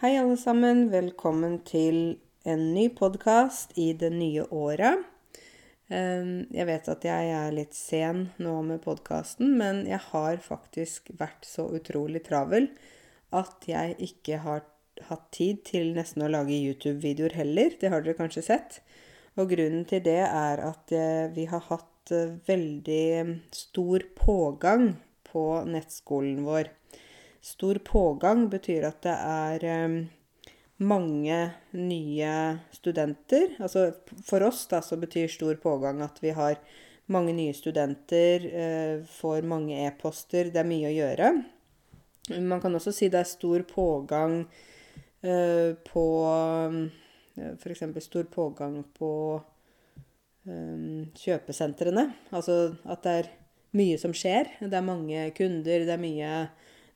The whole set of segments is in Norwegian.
Hei, alle sammen. Velkommen til en ny podkast i det nye året. Ehm, jeg vet at jeg er litt sen nå med podkasten, men jeg har faktisk vært så utrolig travel at jeg ikke har hatt tid til nesten å lage YouTube-videoer heller. Det har dere kanskje sett. Og grunnen til det er at eh, vi har hatt eh, veldig stor pågang på nettskolen vår. Stor pågang betyr at det er um, mange nye studenter. Altså for oss da så betyr stor pågang at vi har mange nye studenter, uh, får mange e-poster, det er mye å gjøre. Man kan også si det er stor pågang uh, på um, F.eks. stor pågang på um, kjøpesentrene. Altså at det er mye som skjer. Det er mange kunder, det er mye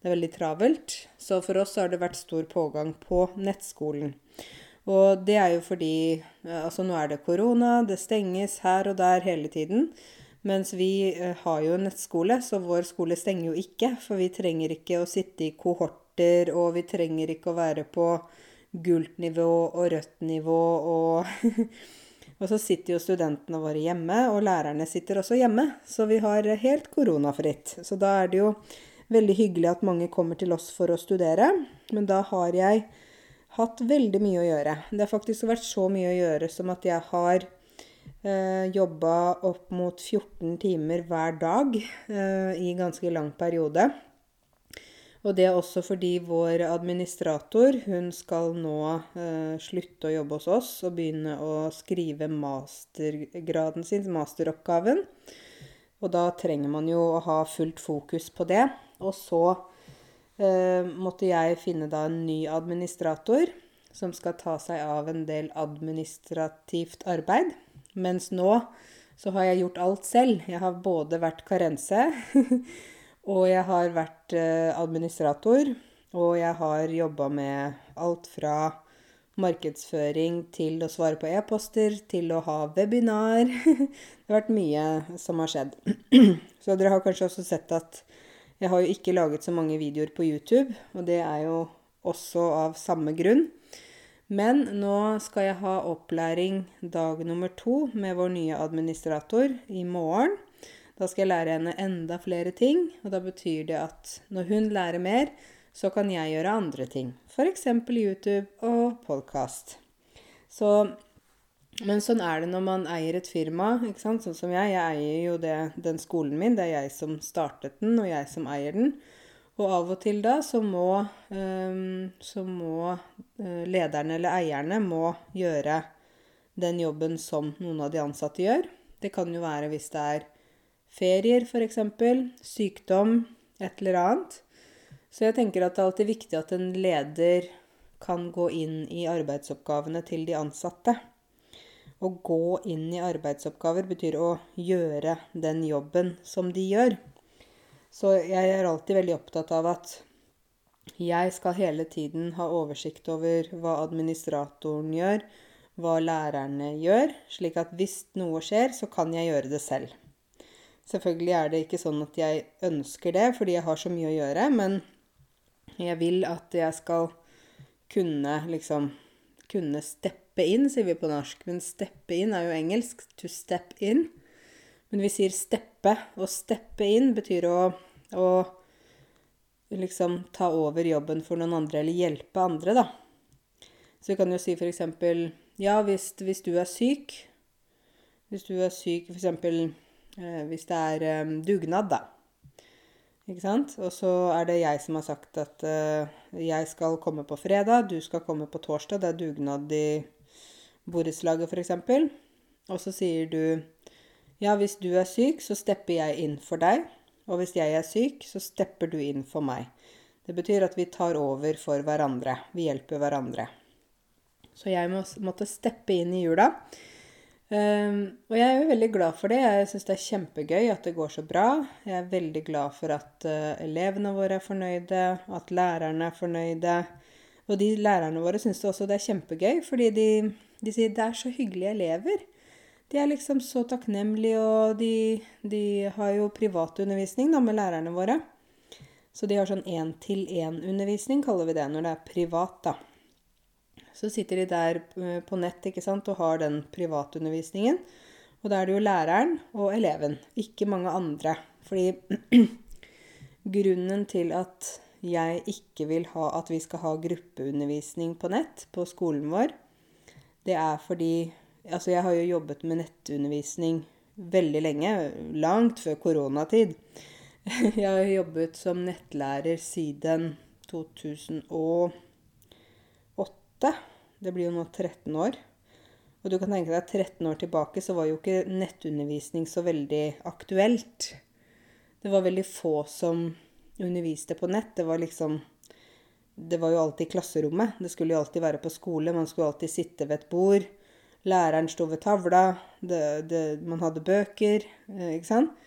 det er veldig travelt. Så for oss har det vært stor pågang på nettskolen. Og det er jo fordi Altså nå er det korona, det stenges her og der hele tiden. Mens vi har jo nettskole, så vår skole stenger jo ikke. For vi trenger ikke å sitte i kohorter, og vi trenger ikke å være på gult nivå og rødt nivå og Og så sitter jo studentene våre hjemme, og lærerne sitter også hjemme. Så vi har helt koronafritt. Så da er det jo veldig hyggelig at mange kommer til oss for å studere. Men da har jeg hatt veldig mye å gjøre. Det har faktisk vært så mye å gjøre som at jeg har eh, jobba opp mot 14 timer hver dag eh, i ganske lang periode. Og det er også fordi vår administrator hun skal nå eh, slutte å jobbe hos oss og begynne å skrive mastergraden sin, masteroppgaven. Og da trenger man jo å ha fullt fokus på det. Og så eh, måtte jeg finne da en ny administrator som skal ta seg av en del administrativt arbeid. Mens nå så har jeg gjort alt selv. Jeg har både vært karense, og jeg har vært eh, administrator, og jeg har jobba med alt fra markedsføring til å svare på e-poster, til å ha webinar. Det har vært mye som har skjedd. Så dere har kanskje også sett at jeg har jo ikke laget så mange videoer på YouTube, og det er jo også av samme grunn. Men nå skal jeg ha opplæring dag nummer to med vår nye administrator i morgen. Da skal jeg lære henne enda flere ting, og da betyr det at når hun lærer mer, så kan jeg gjøre andre ting. F.eks. YouTube og podkast. Men sånn er det når man eier et firma. ikke sant? Sånn som jeg. Jeg eier jo det, den skolen min. Det er jeg som startet den, og jeg som eier den. Og av og til da så må, um, så må uh, lederne eller eierne må gjøre den jobben som noen av de ansatte gjør. Det kan jo være hvis det er ferier, f.eks. Sykdom, et eller annet. Så jeg tenker at det er alltid viktig at en leder kan gå inn i arbeidsoppgavene til de ansatte. Å gå inn i arbeidsoppgaver betyr å gjøre den jobben som de gjør. Så jeg er alltid veldig opptatt av at jeg skal hele tiden ha oversikt over hva administratoren gjør, hva lærerne gjør, slik at hvis noe skjer, så kan jeg gjøre det selv. Selvfølgelig er det ikke sånn at jeg ønsker det, fordi jeg har så mye å gjøre, men jeg vil at jeg skal kunne liksom kunne steppe inn, sier vi på norsk. Men steppe inn er jo engelsk. To step in. Men vi sier steppe. Og steppe inn betyr å, å liksom ta over jobben for noen andre, eller hjelpe andre, da. Så vi kan jo si eksempel Ja, hvis, hvis du er syk Hvis du er syk eksempel eh, hvis det er eh, dugnad, da. Ikke sant? Og så er det jeg som har sagt at eh, jeg skal komme på fredag, du skal komme på torsdag. Det er dugnad i borettslaget, f.eks. Og så sier du ja, hvis du er syk, så stepper jeg inn for deg. Og hvis jeg er syk, så stepper du inn for meg. Det betyr at vi tar over for hverandre. Vi hjelper hverandre. Så jeg må, måtte steppe inn i jula. Um, og jeg er jo veldig glad for det. Jeg syns det er kjempegøy at det går så bra. Jeg er veldig glad for at uh, elevene våre er fornøyde, at lærerne er fornøyde. Og de lærerne våre syns også det er kjempegøy, fordi de, de, sier det er så hyggelige elever. De er liksom så takknemlige, og de, de har jo privatundervisning da, med lærerne våre. Så de har sånn én-til-én-undervisning, kaller vi det, når det er privat, da. Så sitter de der eh, på nett ikke sant, og har den privatundervisningen. Og da er det jo læreren og eleven, ikke mange andre. Fordi grunnen til at jeg ikke vil ha at vi skal ha gruppeundervisning på nett på skolen vår, det er fordi Altså, jeg har jo jobbet med nettundervisning veldig lenge. Langt før koronatid. Jeg har jobbet som nettlærer siden 2008. Det blir jo nå 13 år. Og du kan tenke deg at 13 år tilbake så var jo ikke nettundervisning så veldig aktuelt. Det var veldig få som underviste på nett. Det var liksom Det var jo alltid i klasserommet. Det skulle jo alltid være på skole. Man skulle alltid sitte ved et bord. Læreren sto ved tavla. Det, det, man hadde bøker. Eh, ikke sant?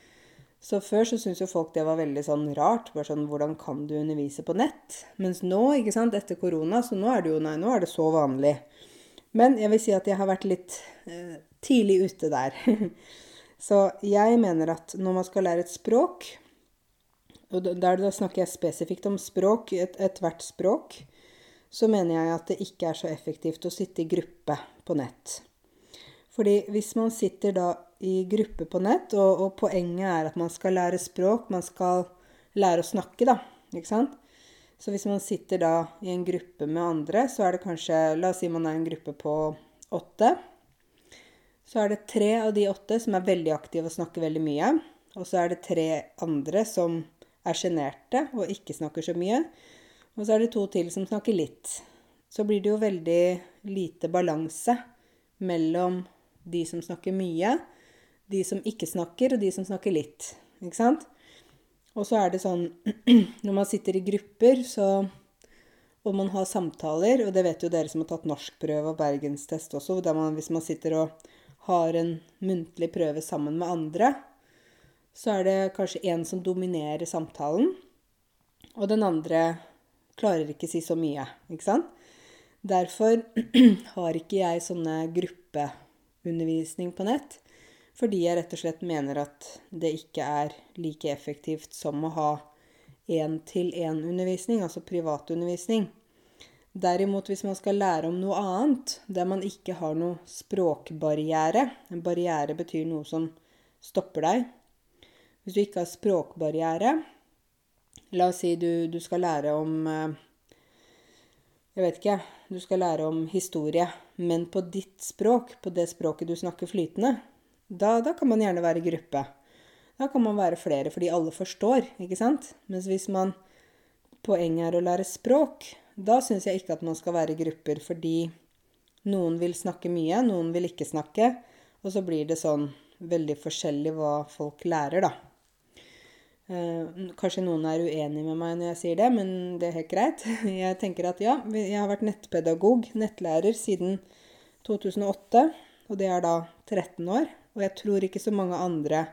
Så før så syntes jo folk det var veldig sånn rart. Bare sånn Hvordan kan du undervise på nett? Mens nå, ikke sant, etter korona, så nå er det jo Nei, nå er det så vanlig. Men jeg vil si at jeg har vært litt eh, tidlig ute der. så jeg mener at når man skal lære et språk, og der snakker jeg spesifikt om språk, ethvert et språk, så mener jeg at det ikke er så effektivt å sitte i gruppe på nett. Fordi hvis man sitter da i gruppe på nett, og, og poenget er at man skal lære språk, man skal lære å snakke, da, ikke sant? Så hvis man sitter da i en gruppe med andre, så er det kanskje La oss si man er en gruppe på åtte. Så er det tre av de åtte som er veldig aktive og snakker veldig mye. Og så er det tre andre som er sjenerte og ikke snakker så mye. Og så er det to til som snakker litt. Så blir det jo veldig lite balanse mellom de som snakker mye, de som ikke snakker, og de som snakker litt. Ikke sant? Og så er det sånn når man sitter i grupper, så og man har samtaler, og det vet jo dere som har tatt norskprøve og bergenstest også, der man, hvis man sitter og har en muntlig prøve sammen med andre, så er det kanskje en som dominerer samtalen, og den andre klarer ikke si så mye, ikke sant? Derfor har ikke jeg sånne gruppeundervisning på nett, fordi jeg rett og slett mener at det ikke er like effektivt som å ha én-til-én-undervisning, altså privatundervisning. Derimot, hvis man skal lære om noe annet, der man ikke har noe språkbarriere En barriere betyr noe som stopper deg hvis du ikke har språkbarriere La oss si du, du skal lære om eh, Jeg vet ikke. Du skal lære om historie, men på ditt språk, på det språket du snakker flytende. Da, da kan man gjerne være i gruppe. Da kan man være flere, fordi alle forstår, ikke sant? Mens hvis man Poenget er å lære språk. Da syns jeg ikke at man skal være i grupper, fordi noen vil snakke mye, noen vil ikke snakke. Og så blir det sånn veldig forskjellig hva folk lærer, da. Uh, kanskje noen er uenig med meg når jeg sier det, men det er helt greit. Jeg tenker at ja, jeg har vært nettpedagog, nettlærer, siden 2008. Og det er da 13 år. Og jeg tror ikke så mange andre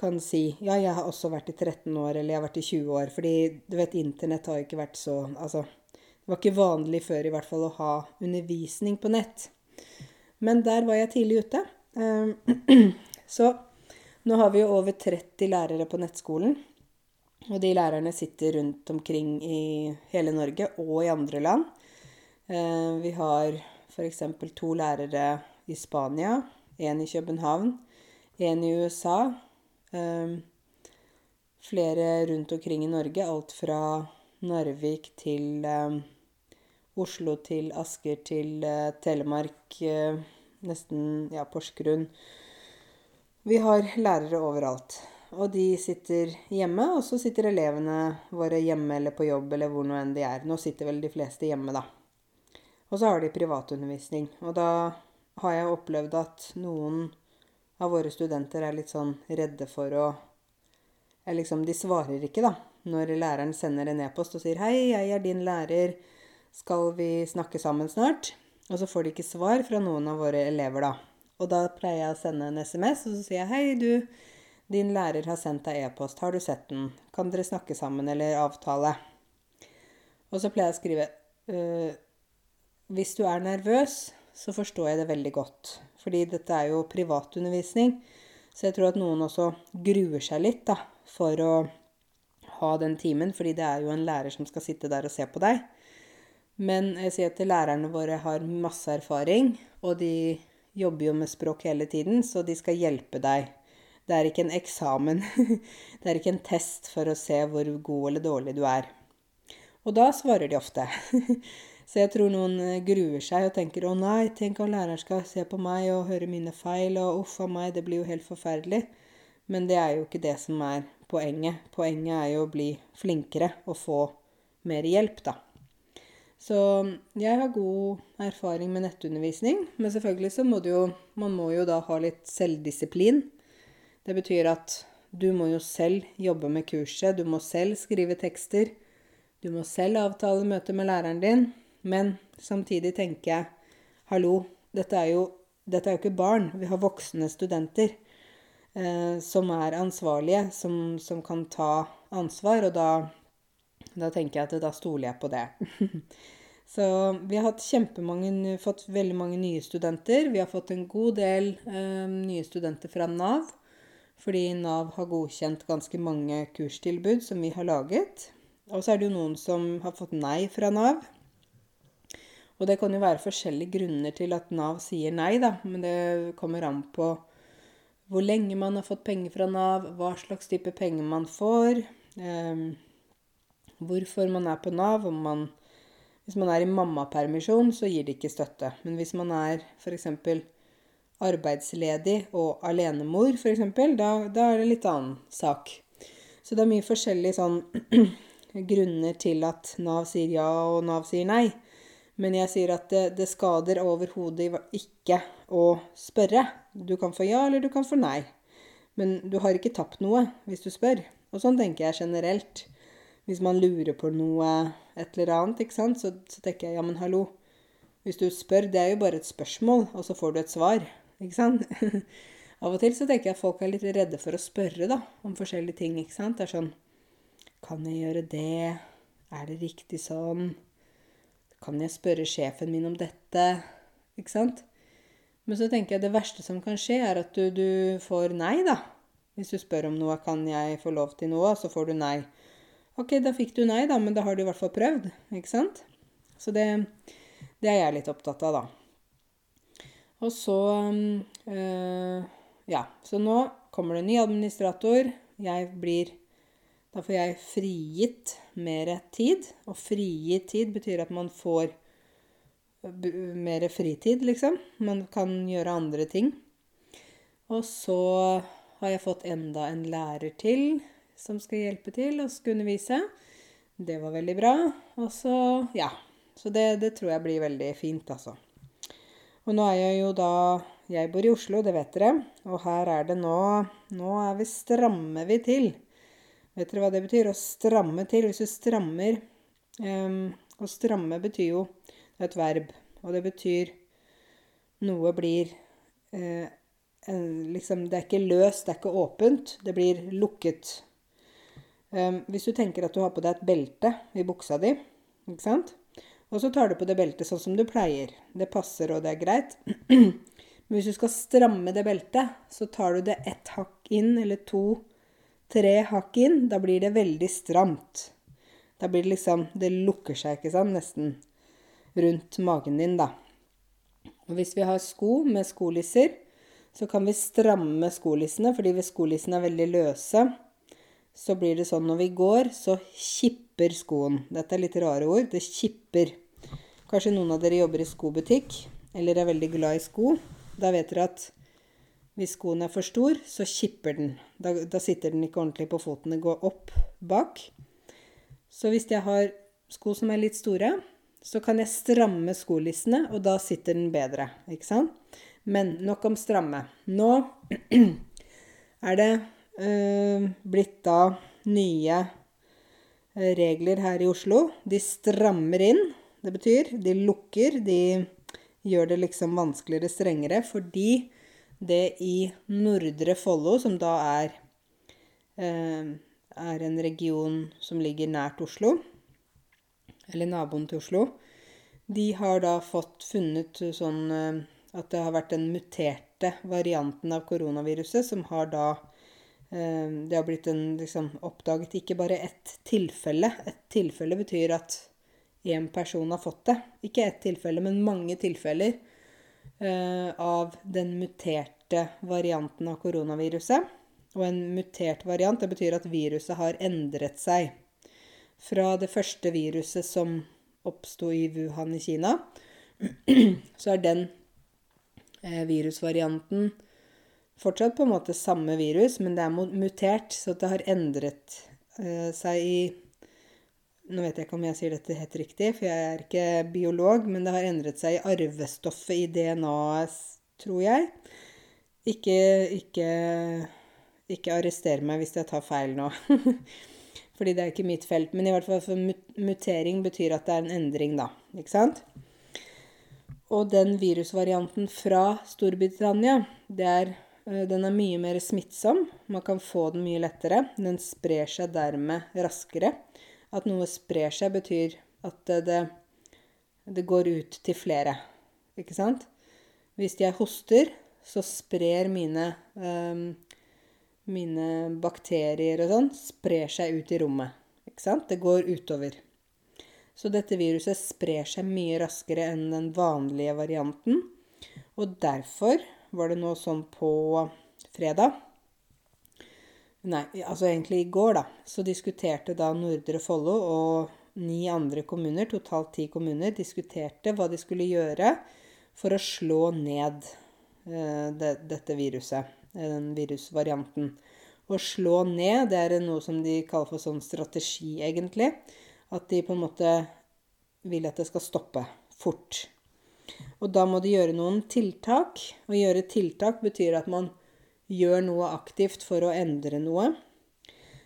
kan si ja, jeg har også vært i 13 år, eller jeg har vært i 20 år. Fordi du vet, internett har ikke vært så Altså, det var ikke vanlig før i hvert fall å ha undervisning på nett. Men der var jeg tidlig ute. Uh, så nå har vi jo over 30 lærere på nettskolen. Og de lærerne sitter rundt omkring i hele Norge og i andre land. Eh, vi har f.eks. to lærere i Spania, én i København, én i USA. Eh, flere rundt omkring i Norge, alt fra Narvik til eh, Oslo til Asker til Telemark, nesten ja, Porsgrunn. Vi har lærere overalt. Og de sitter hjemme, og så sitter elevene våre hjemme eller på jobb eller hvor nå enn de er. Nå sitter vel de fleste hjemme, da. Og så har de privatundervisning. Og da har jeg opplevd at noen av våre studenter er litt sånn redde for å liksom, De svarer ikke, da. Når læreren sender en e-post og sier 'Hei, jeg er din lærer. Skal vi snakke sammen snart?' Og så får de ikke svar fra noen av våre elever, da. Og da pleier jeg å sende en SMS, og så sier jeg 'Hei, du. Din lærer har sendt deg e-post. Har du sett den? Kan dere snakke sammen eller avtale?' Og så pleier jeg å skrive «Øh, Hvis du er nervøs, så forstår jeg det veldig godt. Fordi dette er jo privatundervisning. Så jeg tror at noen også gruer seg litt da, for å ha den timen, fordi det er jo en lærer som skal sitte der og se på deg. Men jeg sier at lærerne våre har masse erfaring, og de jobber jo med språk hele tiden, så de skal hjelpe deg. Det er ikke en eksamen. Det er ikke en test for å se hvor god eller dårlig du er. Og da svarer de ofte. Så jeg tror noen gruer seg og tenker 'Å nei, tenk om læreren skal se på meg og høre mine feil', og 'uff a meg, det blir jo helt forferdelig'. Men det er jo ikke det som er poenget. Poenget er jo å bli flinkere og få mer hjelp, da. Så jeg har god erfaring med nettundervisning, men selvfølgelig så må du jo Man må jo da ha litt selvdisiplin. Det betyr at du må jo selv jobbe med kurset, du må selv skrive tekster. Du må selv avtale møte med læreren din. Men samtidig tenker jeg hallo, dette er jo, dette er jo ikke barn. Vi har voksne studenter eh, som er ansvarlige, som, som, kan ta ansvar. Og da, da tenker jeg at da stoler jeg på det. Så vi har kjempemange, fått veldig mange nye studenter. Vi har fått en god del eh, nye studenter fra Nav. Fordi Nav har godkjent ganske mange kurstilbud som vi har laget. Og så er det jo noen som har fått nei fra Nav. Og det kan jo være forskjellige grunner til at Nav sier nei, da. Men det kommer an på hvor lenge man har fått penger fra Nav, hva slags type penger man får, eh, hvorfor man er på Nav, om man hvis man er i mammapermisjon, så gir det ikke støtte. Men hvis man er f.eks. arbeidsledig og alenemor, f.eks., da, da er det litt annen sak. Så det er mye forskjellige sånn grunner til at Nav sier ja og Nav sier nei. Men jeg sier at det, det skader overhodet ikke å spørre. Du kan få ja, eller du kan få nei. Men du har ikke tapt noe hvis du spør. Og sånn tenker jeg generelt hvis man lurer på noe, et eller annet, ikke sant, så, så tenker jeg ja, men hallo. Hvis du spør, det er jo bare et spørsmål, og så får du et svar. Ikke sant? Av og til så tenker jeg at folk er litt redde for å spørre da, om forskjellige ting. ikke sant? Det er sånn Kan jeg gjøre det? Er det riktig sånn? Kan jeg spørre sjefen min om dette? Ikke sant? Men så tenker jeg det verste som kan skje, er at du, du får nei, da. Hvis du spør om noe, kan jeg få lov til noe, så får du nei. Ok, da fikk du nei, da, men da har du i hvert fall prøvd, ikke sant? Så det, det er jeg litt opptatt av, da. Og så øh, Ja, så nå kommer det en ny administrator. Jeg blir Da får jeg frigitt mer tid. Og frigitt tid betyr at man får mer fritid, liksom. Man kan gjøre andre ting. Og så har jeg fått enda en lærer til som skal hjelpe til og skal undervise. Det var veldig bra. Og så ja. Så det, det, tror jeg blir veldig fint, altså. Og nå er jeg jo da Jeg bor i Oslo, det vet dere. Og her er det nå Nå er vi strammer vi til. Vet dere hva det betyr? Å stramme til. Hvis du strammer um, Å stramme betyr jo Det er et verb. Og det betyr Noe blir uh, liksom, Det er ikke løst, det er ikke åpent. Det blir lukket. Um, hvis du tenker at du har på deg et belte i buksa di, ikke sant? Og så tar du på det beltet sånn som du pleier. Det passer, og det er greit. Men hvis du skal stramme det beltet, så tar du det ett hakk inn, eller to, tre hakk inn. Da blir det veldig stramt. Da blir det liksom Det lukker seg, ikke sant, nesten rundt magen din, da. Og hvis vi har sko med skolisser, så kan vi stramme skolissene, fordi hvis skolissene er veldig løse, så blir det sånn når vi går, så kipper skoen. Dette er litt rare ord. Det kipper. Kanskje noen av dere jobber i skobutikk eller er veldig glad i sko. Da vet dere at hvis skoen er for stor, så kipper den. Da, da sitter den ikke ordentlig på foten. Den går opp bak. Så hvis jeg har sko som er litt store, så kan jeg stramme skolissene, og da sitter den bedre. Ikke sant? Men nok om stramme. Nå er det blitt da nye eh, regler her i Oslo. De strammer inn. Det betyr de lukker. De gjør det liksom vanskeligere, strengere, fordi det i Nordre Follo, som da er, eh, er en region som ligger nært Oslo, eller naboen til Oslo, de har da fått funnet sånn at det har vært den muterte varianten av koronaviruset som har da det har blitt en, liksom, oppdaget ikke bare ett tilfelle. Et tilfelle betyr at én person har fått det. Ikke ett tilfelle, men mange tilfeller eh, av den muterte varianten av koronaviruset. Og en mutert variant, det betyr at viruset har endret seg. Fra det første viruset som oppsto i Wuhan i Kina, så er den eh, virusvarianten fortsatt på en måte samme virus, men det er mutert, så det har endret eh, seg i Nå vet jeg ikke om jeg sier dette helt riktig, for jeg er ikke biolog, men det har endret seg i arvestoffet i DNA-et, tror jeg. Ikke, ikke, ikke arrester meg hvis jeg tar feil nå. Fordi det er ikke mitt felt. Men i hvert fall for mutering betyr at det er en endring, da. Ikke sant? Og den virusvarianten fra Storbritannia, det er den er mye mer smittsom. Man kan få den mye lettere. Den sprer seg dermed raskere. At noe sprer seg, betyr at det, det går ut til flere. Ikke sant? Hvis jeg hoster, så sprer mine, um, mine bakterier og sånn sprer seg ut i rommet. Ikke sant? Det går utover. Så dette viruset sprer seg mye raskere enn den vanlige varianten. Og derfor var det nå sånn på fredag Nei, altså egentlig i går, da. Så diskuterte da Nordre Follo og ni andre kommuner, totalt ti kommuner, diskuterte hva de skulle gjøre for å slå ned eh, det, dette viruset, den virusvarianten. Å slå ned, det er noe som de kaller for sånn strategi, egentlig. At de på en måte vil at det skal stoppe fort. Og da må de gjøre noen tiltak. Å gjøre tiltak betyr at man gjør noe aktivt for å endre noe.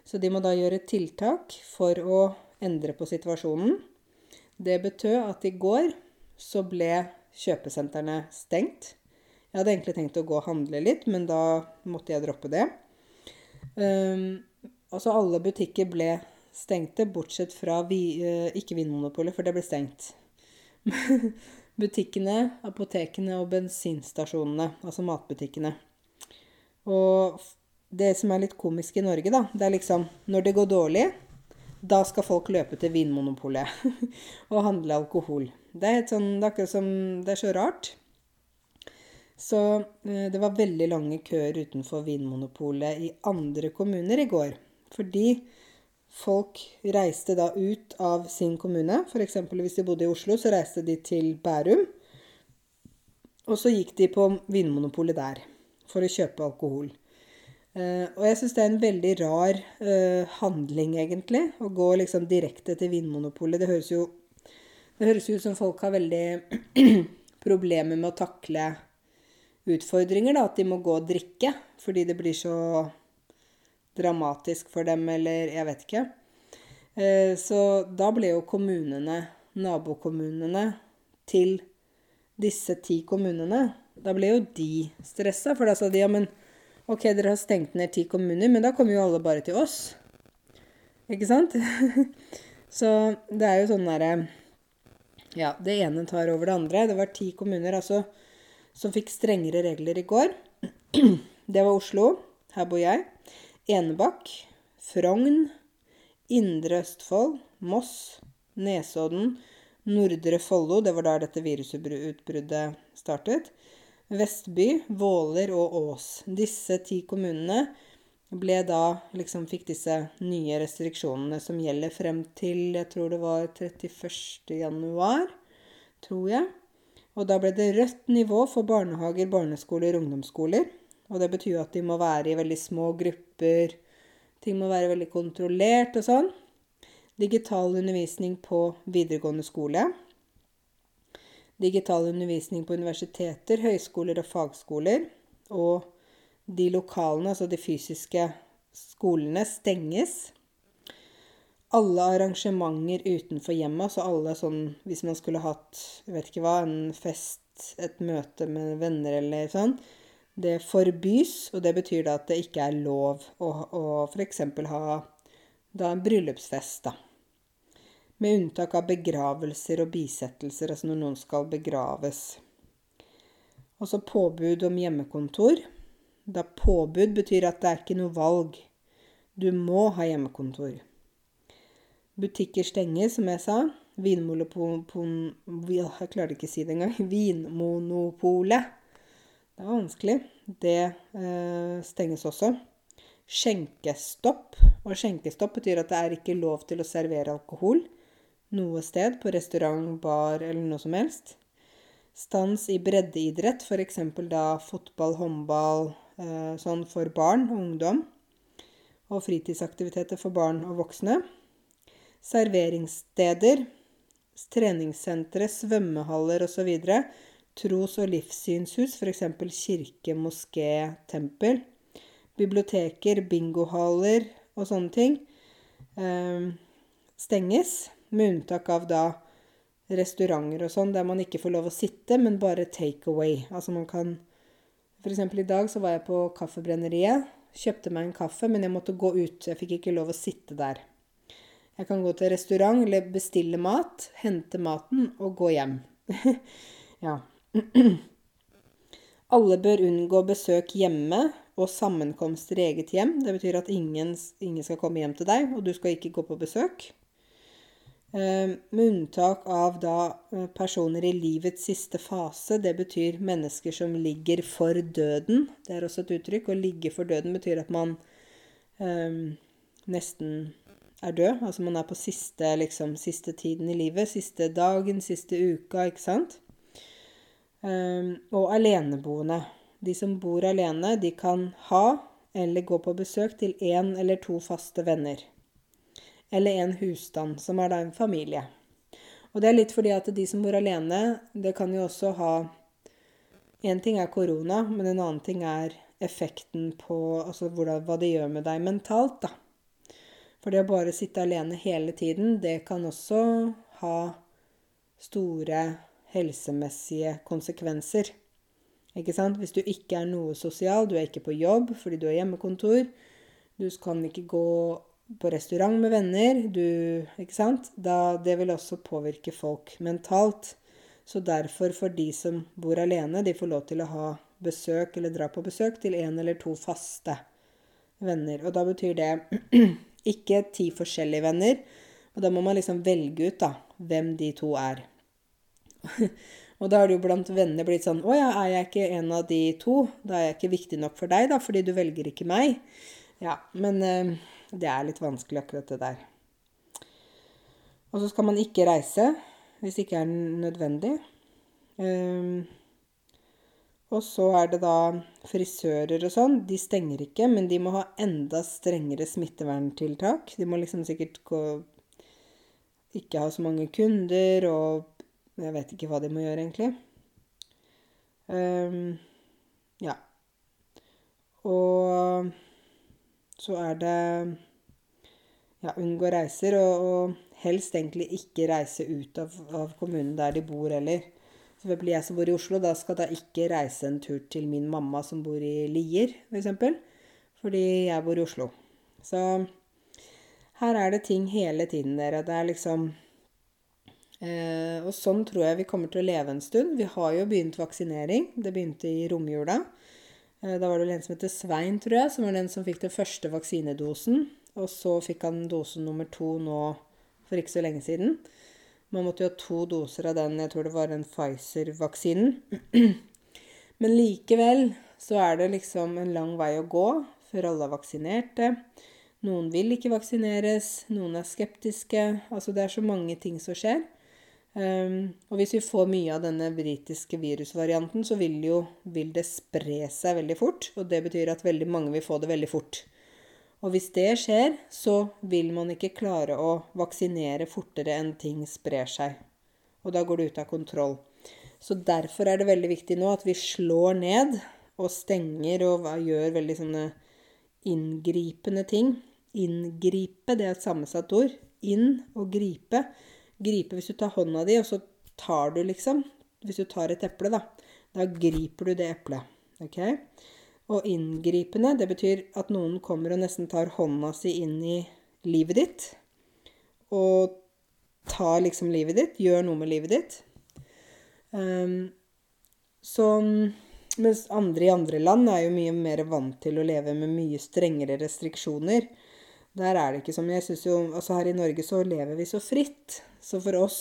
Så de må da gjøre tiltak for å endre på situasjonen. Det betød at i går så ble kjøpesentrene stengt. Jeg hadde egentlig tenkt å gå og handle litt, men da måtte jeg droppe det. Um, altså alle butikker ble stengte, bortsett fra vi, uh, ikke Vinmonopolet, for det ble stengt. butikkene, apotekene og bensinstasjonene, altså matbutikkene. Og det som er litt komisk i Norge, da, det er liksom Når det går dårlig, da skal folk løpe til Vinmonopolet og handle alkohol. Det er, sånn, det er akkurat som Det er så rart. Så eh, det var veldig lange køer utenfor Vinmonopolet i andre kommuner i går. Fordi Folk reiste da ut av sin kommune. F.eks. hvis de bodde i Oslo, så reiste de til Bærum. Og så gikk de på Vinmonopolet der for å kjøpe alkohol. Uh, og jeg syns det er en veldig rar uh, handling, egentlig. Å gå liksom direkte til Vinmonopolet. Det høres jo det høres ut som folk har veldig problemer med å takle utfordringer. da, At de må gå og drikke fordi det blir så dramatisk for dem, eller jeg vet ikke. Eh, så da ble jo kommunene, nabokommunene, til disse ti kommunene Da ble jo de stressa, for da sa de ja, men OK, dere har stengt ned ti kommuner, men da kommer jo alle bare til oss. Ikke sant? så det er jo sånn derre Ja, det ene tar over det andre. Det var ti kommuner altså som fikk strengere regler i går. Det var Oslo. Her bor jeg. Enebakk, Frogn, Indre Østfold, Moss, Nesodden, Nordre Follo, det var der dette virusutbruddet startet, Vestby, Våler og Ås. Disse ti kommunene ble da liksom fikk disse nye restriksjonene som gjelder frem til jeg tror det var 31. januar, tror jeg. Og da ble det rødt nivå for barnehager, barneskoler ungdomsskoler. Og det betyr at de må være i veldig små grupper. Ting må være veldig kontrollert og sånn. Digital undervisning på videregående skole. Digital undervisning på universiteter, høyskoler og fagskoler. Og de lokalene, altså de fysiske skolene, stenges. Alle arrangementer utenfor hjemmet, altså alle sånn Hvis man skulle hatt, jeg vet ikke hva, en fest, et møte med venner eller sånn, det forbys, og det betyr da at det ikke er lov å, å f.eks. ha da en bryllupsfest, da. Med unntak av begravelser og bisettelser, altså når noen skal begraves. Også påbud om hjemmekontor. Da påbud betyr at det er ikke noe valg. Du må ha hjemmekontor. Butikker stenger, som jeg sa. Vinmonopolet Jeg klarer ikke å si det engang. Vinmonopolet. Det er vanskelig. Det eh, stenges også. Skjenkestopp. Og skjenkestopp betyr at det er ikke lov til å servere alkohol noe sted, på restaurant, bar eller noe som helst. Stans i breddeidrett, f.eks. da fotball, håndball, eh, sånn for barn og ungdom. Og fritidsaktiviteter for barn og voksne. Serveringssteder, treningssentre, svømmehaller osv. Tros- og livssynshus, f.eks. kirke, moské, tempel. Biblioteker, bingohaller og sånne ting eh, stenges. Med unntak av da restauranter og sånn, der man ikke får lov å sitte, men bare take away. Altså man kan F.eks. i dag så var jeg på Kaffebrenneriet. Kjøpte meg en kaffe, men jeg måtte gå ut. Jeg fikk ikke lov å sitte der. Jeg kan gå til restaurant eller bestille mat, hente maten og gå hjem. ja. Alle bør unngå besøk hjemme og sammenkomster i eget hjem. Det betyr at ingen, ingen skal komme hjem til deg, og du skal ikke gå på besøk. Eh, med unntak av da eh, personer i livets siste fase. Det betyr mennesker som ligger for døden. Det er også et uttrykk. Å ligge for døden betyr at man um, nesten er død. Altså man er på siste, liksom, siste tiden i livet. Siste dagen, siste uka, ikke sant? Um, og aleneboende. De som bor alene, de kan ha eller gå på besøk til én eller to faste venner eller en husstand, som er da en familie. Og det er litt fordi at de som bor alene, det kan jo også ha En ting er korona, men en annen ting er effekten på altså hvordan, hva det gjør med deg mentalt, da. For det å bare sitte alene hele tiden, det kan også ha store helsemessige konsekvenser. Ikke sant? Hvis du ikke er noe sosial, du er ikke på jobb fordi du har hjemmekontor, du kan ikke gå på restaurant med venner, du Ikke sant? Da, det vil også påvirke folk mentalt. Så derfor, for de som bor alene, de får lov til å ha besøk eller dra på besøk til én eller to faste venner. Og da betyr det ikke ti forskjellige venner. Og da må man liksom velge ut da, hvem de to er. og da har det jo blant venner blitt sånn Å ja, er jeg ikke en av de to? Da er jeg ikke viktig nok for deg, da, fordi du velger ikke meg. Ja, men eh, det er litt vanskelig, akkurat det der. Og så skal man ikke reise hvis det ikke er nødvendig. Um, og så er det da frisører og sånn. De stenger ikke, men de må ha enda strengere smitteverntiltak. De må liksom sikkert gå Ikke ha så mange kunder, og jeg vet ikke hva de må gjøre, egentlig. Um, ja. Og så er det ja, unngå reiser, og, og, helst egentlig ikke reise ut av, av kommunen der de bor heller. For jeg som bor i Oslo, da skal da ikke reise en tur til min mamma som bor i Lier, f.eks. For fordi jeg bor i Oslo. Så her er det ting hele tiden, dere. Det er liksom Og sånn tror jeg vi kommer til å leve en stund. Vi har jo begynt vaksinering. Det begynte i romjula. Eh, da var det vel en som heter Svein, tror jeg, som var den som fikk den første vaksinedosen. Og så fikk han dose nummer to nå for ikke så lenge siden. Man måtte jo ha to doser av den, jeg tror det var den Pfizer-vaksinen. Men likevel så er det liksom en lang vei å gå før alle er vaksinerte. Noen vil ikke vaksineres, noen er skeptiske. Altså det er så mange ting som skjer. Um, og hvis vi får mye av denne britiske virusvarianten, så vil, jo, vil det spre seg veldig fort. Og det betyr at veldig mange vil få det veldig fort. Og hvis det skjer, så vil man ikke klare å vaksinere fortere enn ting sprer seg. Og da går det ut av kontroll. Så derfor er det veldig viktig nå at vi slår ned og stenger og gjør veldig sånne inngripende ting. Inngripe, det er et sammensatt ord. Inn og gripe gripe Hvis du tar hånda di, og så tar du liksom Hvis du tar et eple, da. Da griper du det eplet. Ok? Og inngripende, det betyr at noen kommer og nesten tar hånda si inn i livet ditt. Og tar liksom livet ditt, gjør noe med livet ditt. Um, så Mens andre i andre land er jo mye mer vant til å leve med mye strengere restriksjoner. Der er det ikke som jeg synes jo Altså her i Norge så lever vi så fritt. Så for oss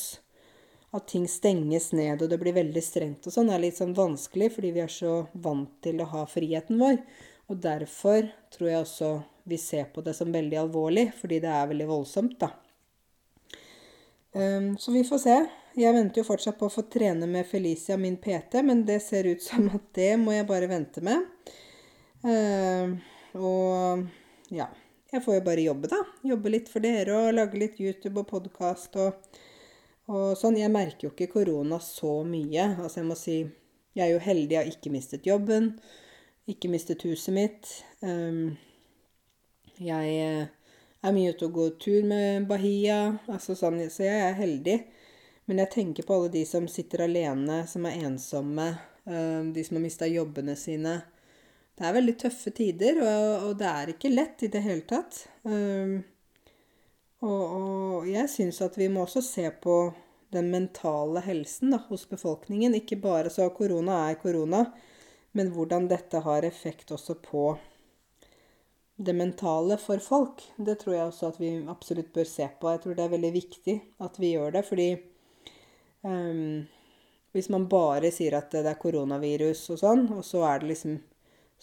at ting stenges ned og det blir veldig strengt og sånn, er litt sånn vanskelig fordi vi er så vant til å ha friheten vår. Og derfor tror jeg også vi ser på det som veldig alvorlig, fordi det er veldig voldsomt, da. Um, så vi får se. Jeg venter jo fortsatt på å få trene med Felicia, min PT, men det ser ut som at det må jeg bare vente med. Uh, og ja. Jeg får jo bare jobbe, da. Jobbe litt for dere og lage litt YouTube og podkast og, og, sånn. Jeg merker jo ikke korona så mye. Altså, jeg må si jeg er jo heldig, jeg har ikke mistet jobben. Ikke mistet huset mitt. Um, jeg eh, er mye ute og går tur med Bahia. Altså sånn, så jeg er heldig. Men jeg tenker på alle de som sitter alene, som er ensomme. Um, de som har mista jobbene sine. Det er veldig tøffe tider, og, og det er ikke lett i det hele tatt. Um, og, og, jeg syns at vi må også se på den mentale helsen da, hos befolkningen. Ikke bare så korona er korona, men hvordan dette har effekt også på det mentale for folk. Det tror jeg også at vi absolutt bør se på. Jeg tror det er veldig viktig at vi gjør det, fordi um, hvis man bare sier at det er koronavirus og sånn, og så er det liksom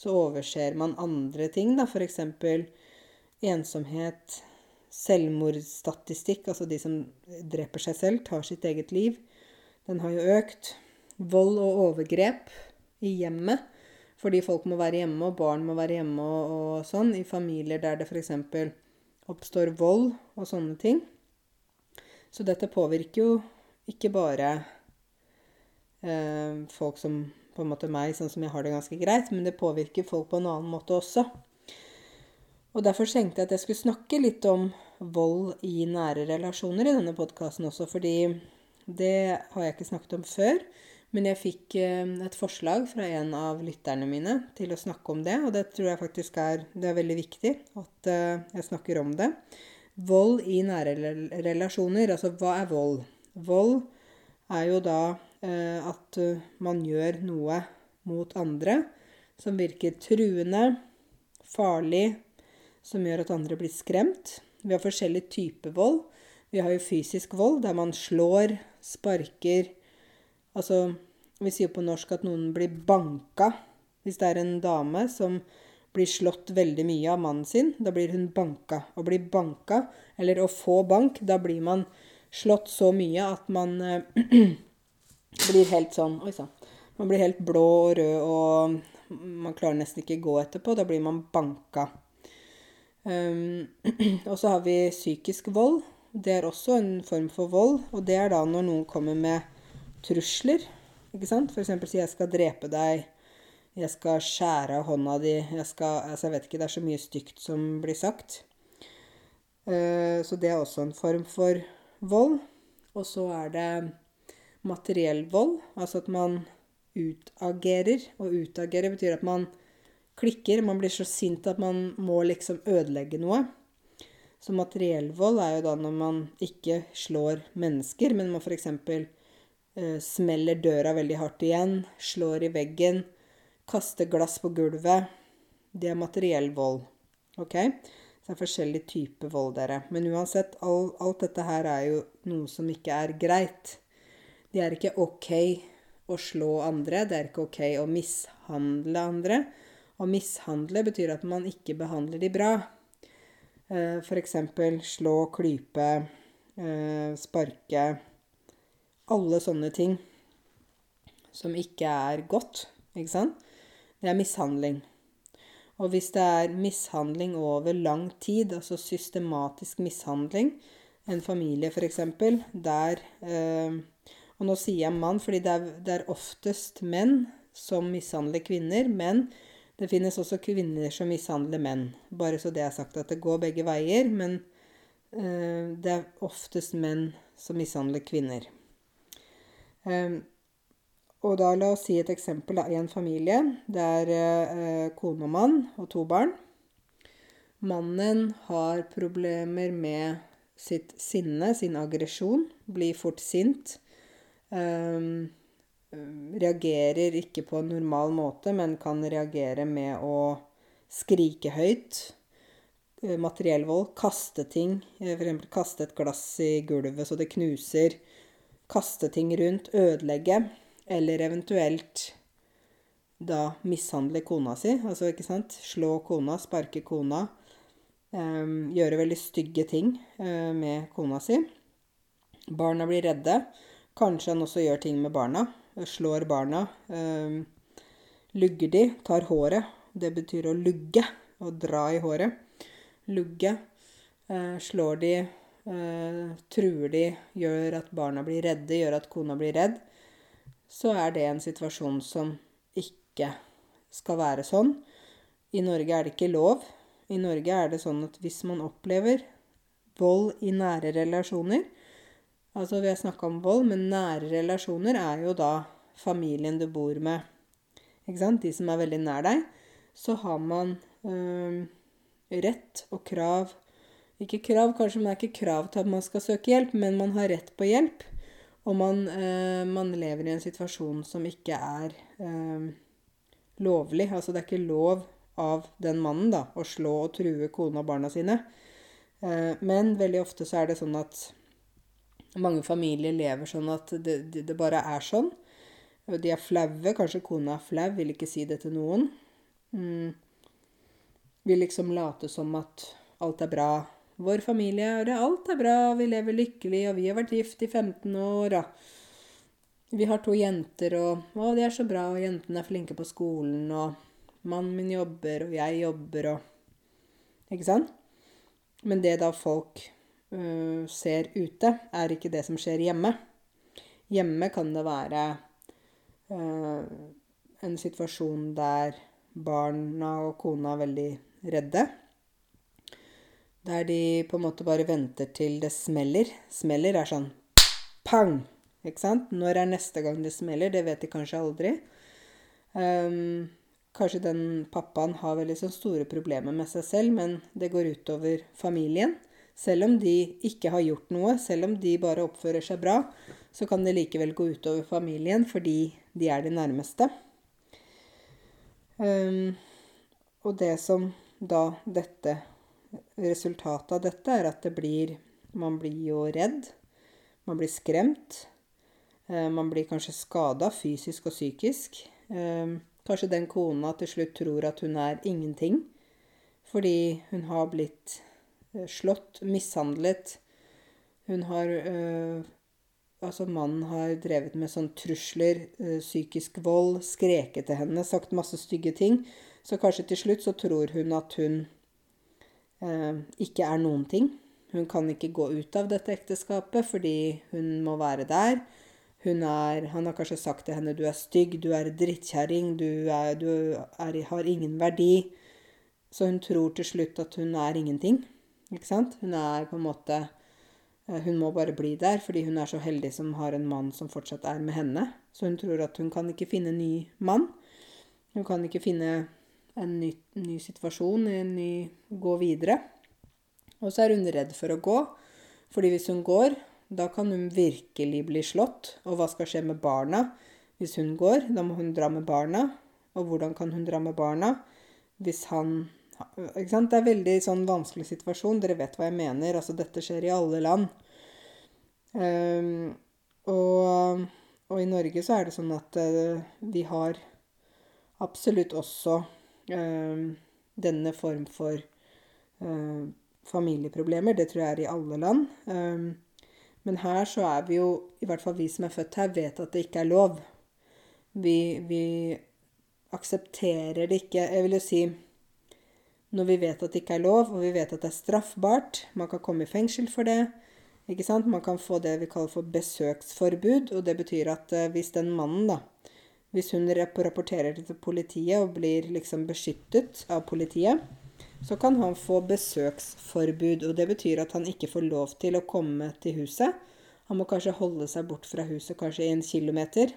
så overser man andre ting, da, f.eks. ensomhet, selvmordsstatistikk, altså de som dreper seg selv, tar sitt eget liv. Den har jo økt. Vold og overgrep i hjemmet. Fordi folk må være hjemme, og barn må være hjemme og, og sånn. I familier der det f.eks. oppstår vold og sånne ting. Så dette påvirker jo ikke bare eh, folk som på en måte meg, sånn som jeg har det ganske greit, men det påvirker folk på en annen måte også. Og derfor tenkte jeg at jeg skulle snakke litt om vold i nære relasjoner i denne podkasten også, fordi det har jeg ikke snakket om før. Men jeg fikk eh, et forslag fra en av lytterne mine til å snakke om det, og det tror jeg faktisk er, er veldig viktig at eh, jeg snakker om det. Vold i nære relasjoner. Altså, hva er vold? Vold er jo da at eh, man gjør noe mot andre som virker truende, farlig, som gjør at andre blir skremt. Vi har forskjellige typer vold. Vi har jo fysisk vold, der man slår, sparker Altså, vi sier på norsk at noen blir banka. Hvis det er en dame som blir slått veldig mye av mannen sin, da blir hun banka. Å bli banka, eller å få bank, da blir man slått så mye at man eh, blir helt sånn Oi sann. Man blir helt blå og rød, og man klarer nesten ikke gå etterpå. Da blir man banka. Um, og så har vi psykisk vold. Det er også en form for vold. Og det er da når noen kommer med trusler. Ikke sant? F.eks. si 'jeg skal drepe deg', 'jeg skal skjære av hånda di', jeg skal Altså, jeg vet ikke, det er så mye stygt som blir sagt. Uh, så det er også en form for vold. Og så er det materiell vold, altså at man utagerer. Og utagere betyr at man klikker. Man blir så sint at man må liksom ødelegge noe. Så materiell vold er jo da når man ikke slår mennesker, men man f.eks. Eh, smeller døra veldig hardt igjen, slår i veggen, kaster glass på gulvet. Det er materiell vold. Ok? Så det er forskjellige typer vold, dere. Men uansett, all, alt dette her er jo noe som ikke er greit. Det er ikke OK å slå andre. Det er ikke OK å mishandle andre. Å mishandle betyr at man ikke behandler de bra. Eh, F.eks. slå, klype, eh, sparke Alle sånne ting som ikke er godt, ikke sant? Det er mishandling. Og hvis det er mishandling over lang tid, altså systematisk mishandling, en familie f.eks., der eh, og nå sier jeg mann fordi det er, det er oftest menn som mishandler kvinner. Men det finnes også kvinner som mishandler menn. Bare så det er sagt at det går begge veier. Men uh, det er oftest menn som mishandler kvinner. Um, og da la oss si et eksempel i en familie. Det er uh, kone og mann og to barn. Mannen har problemer med sitt sinne, sin aggresjon. Blir fort sint. Um, reagerer ikke på en normal måte, men kan reagere med å skrike høyt. eh, materiell vold. Kaste ting. F.eks. kaste et glass i gulvet så det knuser. Kaste ting rundt. Ødelegge. Eller eventuelt da mishandle kona si. Altså, ikke sant. Slå kona, sparke kona. Um, gjøre veldig stygge ting uh, med kona si. Barna blir redde. Kanskje han også gjør ting med barna. Slår barna. Um, lugger de. Tar håret. Det betyr å lugge. Å dra i håret. Lugge. Uh, slår de. Uh, truer de. Gjør at barna blir redde. Gjør at kona blir redd. Så er det en situasjon som ikke skal være sånn. I Norge er det ikke lov. I Norge er det sånn at hvis man opplever vold i nære relasjoner Altså, vi har snakka om vold, men nære relasjoner er jo da familien du bor med. Ikke sant? De som er veldig nær deg. Så har man øh, rett og krav Ikke krav, kanskje man er ikke krav til at man skal søke hjelp, men man har rett på hjelp. Og man, øh, man lever i en situasjon som ikke er øh, lovlig. Altså det er ikke lov av den mannen da, å slå og true kona og barna sine. Eh, men veldig ofte så er det sånn at mange familier lever sånn at det, det, det bare er sånn. De er flaue. Kanskje kona er flau, vil ikke si det til noen. Mm. Vil liksom late som at alt er bra. Vår familie er det, alt er bra, vi lever lykkelig, og vi har vært gift i 15 år, og vi har to jenter, og Å, de er så bra, og jentene er flinke på skolen, og mannen min jobber, og jeg jobber, og Ikke sant? Men det da folk uh, ser ute, er ikke det som skjer hjemme. Hjemme kan det være uh, en situasjon der barna og kona er veldig redde. Der de på en måte bare venter til det smeller. Smeller er sånn pang! Ikke sant? Når er neste gang det smeller? Det vet de kanskje aldri. Um, kanskje den pappaen har veldig sånn store problemer med seg selv, men det går utover familien. Selv om de ikke har gjort noe, selv om de bare oppfører seg bra, så kan det likevel gå utover familien fordi de er de nærmeste. Um, og det som da dette Resultatet av dette er at det blir Man blir jo redd. Man blir skremt. Eh, man blir kanskje skada fysisk og psykisk. Eh, kanskje den kona til slutt tror at hun er ingenting fordi hun har blitt slått, mishandlet. Hun har Altså, mannen har drevet med sånn trusler, psykisk vold, skreket til henne, sagt masse stygge ting. Så kanskje til slutt så tror hun at hun øh, ikke er noen ting. Hun kan ikke gå ut av dette ekteskapet fordi hun må være der. Er, han har kanskje sagt til henne 'du er stygg, du er drittkjerring, du, er, du er, har ingen verdi'. Så hun tror til slutt at hun er ingenting. Ikke sant? Hun er på en måte eh, Hun må bare bli der fordi hun er så heldig som har en mann som fortsatt er med henne. Så hun tror at hun kan ikke finne en ny mann. Hun kan ikke finne en ny, ny situasjon, en ny Gå videre. Og så er hun redd for å gå. Fordi hvis hun går, da kan hun virkelig bli slått. Og hva skal skje med barna hvis hun går? Da må hun dra med barna. Og hvordan kan hun dra med barna hvis han ikke sant? Det er en veldig sånn vanskelig situasjon. Dere vet hva jeg mener. Altså, dette skjer i alle land. Um, og, og, i Norge så er det sånn at uh, vi har absolutt også um, denne form for uh, familieproblemer. Det tror jeg er i alle land. Um, men her så er vi jo, i hvert fall vi som er født her, vet at det ikke er lov. Vi, vi aksepterer det ikke. Jeg vil jo si når vi vet at det ikke er lov, og vi vet at det er straffbart Man kan komme i fengsel for det. ikke sant? Man kan få det vi kaller for besøksforbud. Og det betyr at uh, hvis den mannen, da Hvis hun rapporterer til politiet og blir liksom beskyttet av politiet, så kan han få besøksforbud. Og det betyr at han ikke får lov til å komme til huset. Han må kanskje holde seg bort fra huset kanskje i en kilometer.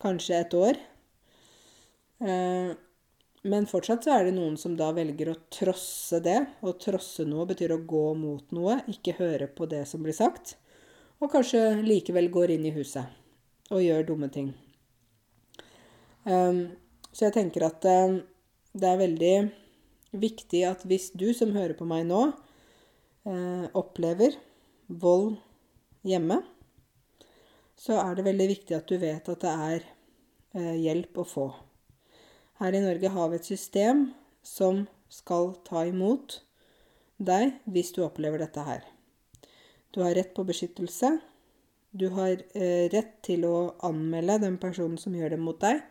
Kanskje et år. Eh, men fortsatt så er det noen som da velger å trosse det. Og trosse noe betyr å gå mot noe, ikke høre på det som blir sagt. Og kanskje likevel går inn i huset og gjør dumme ting. Um, så jeg tenker at um, det er veldig viktig at hvis du som hører på meg nå, uh, opplever vold hjemme, så er det veldig viktig at du vet at det er uh, hjelp å få. Her i Norge har vi et system som skal ta imot deg hvis du opplever dette her. Du har rett på beskyttelse. Du har eh, rett til å anmelde den personen som gjør det mot deg.